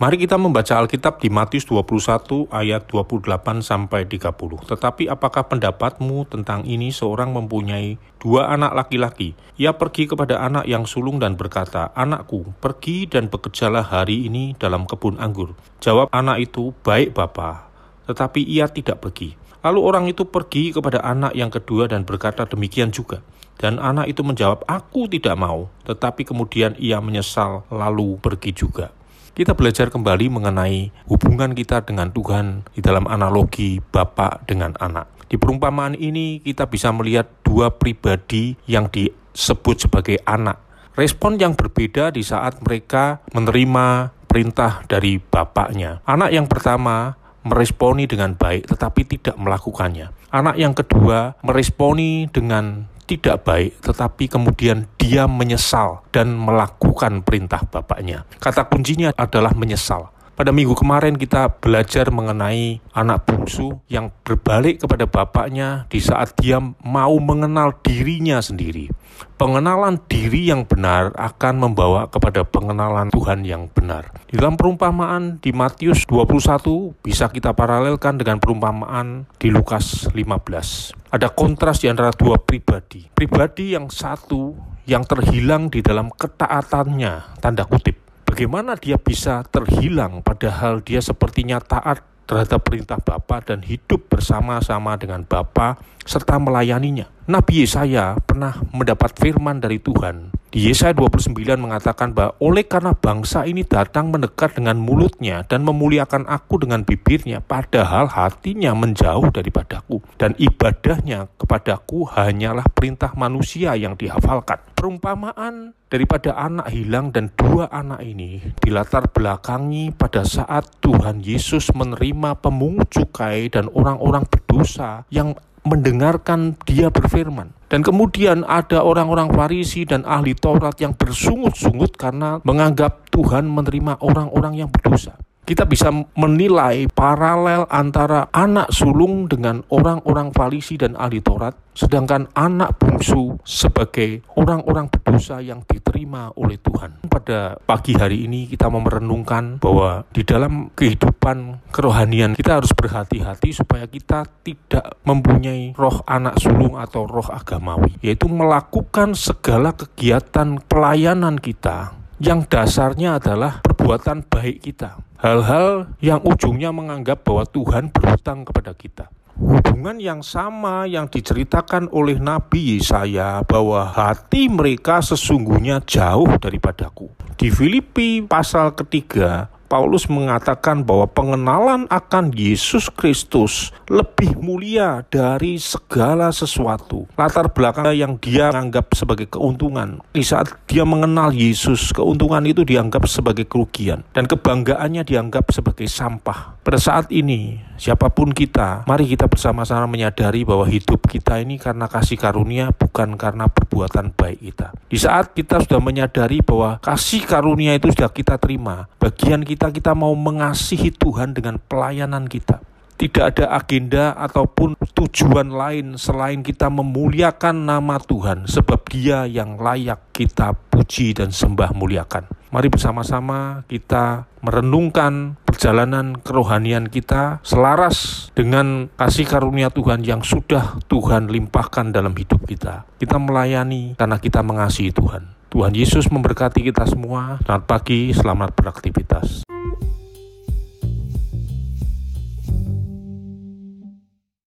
Mari kita membaca Alkitab di Matius 21 ayat 28 sampai 30. Tetapi apakah pendapatmu tentang ini seorang mempunyai dua anak laki-laki? Ia pergi kepada anak yang sulung dan berkata, "Anakku, pergi dan bekerjalah hari ini dalam kebun anggur." Jawab anak itu, "Baik, Bapa." Tetapi ia tidak pergi. Lalu orang itu pergi kepada anak yang kedua dan berkata demikian juga. Dan anak itu menjawab, "Aku tidak mau." Tetapi kemudian ia menyesal lalu pergi juga kita belajar kembali mengenai hubungan kita dengan Tuhan di dalam analogi bapak dengan anak. Di perumpamaan ini kita bisa melihat dua pribadi yang disebut sebagai anak. Respon yang berbeda di saat mereka menerima perintah dari bapaknya. Anak yang pertama meresponi dengan baik tetapi tidak melakukannya. Anak yang kedua meresponi dengan tidak baik, tetapi kemudian dia menyesal dan melakukan perintah bapaknya. Kata kuncinya adalah menyesal. Pada minggu kemarin kita belajar mengenai anak bungsu yang berbalik kepada bapaknya di saat dia mau mengenal dirinya sendiri. Pengenalan diri yang benar akan membawa kepada pengenalan Tuhan yang benar. Di dalam perumpamaan di Matius 21 bisa kita paralelkan dengan perumpamaan di Lukas 15. Ada kontras di antara dua pribadi. Pribadi yang satu yang terhilang di dalam ketaatannya, tanda kutip. Bagaimana dia bisa terhilang padahal dia sepertinya taat terhadap perintah Bapa dan hidup bersama-sama dengan Bapa serta melayaninya. Nabi Yesaya pernah mendapat firman dari Tuhan. Di Yesaya 29 mengatakan bahwa oleh karena bangsa ini datang mendekat dengan mulutnya dan memuliakan aku dengan bibirnya, padahal hatinya menjauh daripadaku dan ibadahnya kepadaku hanyalah perintah manusia yang dihafalkan. Perumpamaan daripada anak hilang dan dua anak ini dilatar belakangi pada saat Tuhan Yesus menerima pemungut cukai dan orang-orang berdosa yang mendengarkan dia berfirman. Dan kemudian ada orang-orang Farisi dan ahli Taurat yang bersungut-sungut karena menganggap Tuhan menerima orang-orang yang berdosa kita bisa menilai paralel antara anak sulung dengan orang-orang Farisi dan ahli Taurat, sedangkan anak bungsu sebagai orang-orang berdosa yang diterima oleh Tuhan. Pada pagi hari ini kita mau merenungkan bahwa di dalam kehidupan kerohanian kita harus berhati-hati supaya kita tidak mempunyai roh anak sulung atau roh agamawi, yaitu melakukan segala kegiatan pelayanan kita yang dasarnya adalah perbuatan baik kita. Hal-hal yang ujungnya menganggap bahwa Tuhan berhutang kepada kita. Hubungan yang sama yang diceritakan oleh Nabi Yesaya bahwa hati mereka sesungguhnya jauh daripadaku. Di Filipi pasal ketiga Paulus mengatakan bahwa pengenalan akan Yesus Kristus lebih mulia dari segala sesuatu. Latar belakang yang dia anggap sebagai keuntungan. Di saat dia mengenal Yesus, keuntungan itu dianggap sebagai kerugian. Dan kebanggaannya dianggap sebagai sampah. Pada saat ini, siapa pun kita, mari kita bersama-sama menyadari bahwa hidup kita ini karena kasih karunia bukan karena perbuatan baik kita. Di saat kita sudah menyadari bahwa kasih karunia itu sudah kita terima, bagian kita kita mau mengasihi Tuhan dengan pelayanan kita. Tidak ada agenda ataupun tujuan lain selain kita memuliakan nama Tuhan sebab Dia yang layak kita puji dan sembah muliakan. Mari bersama-sama kita merenungkan perjalanan kerohanian kita selaras dengan kasih karunia Tuhan yang sudah Tuhan limpahkan dalam hidup kita. Kita melayani karena kita mengasihi Tuhan. Tuhan Yesus memberkati kita semua. Selamat pagi, selamat beraktivitas.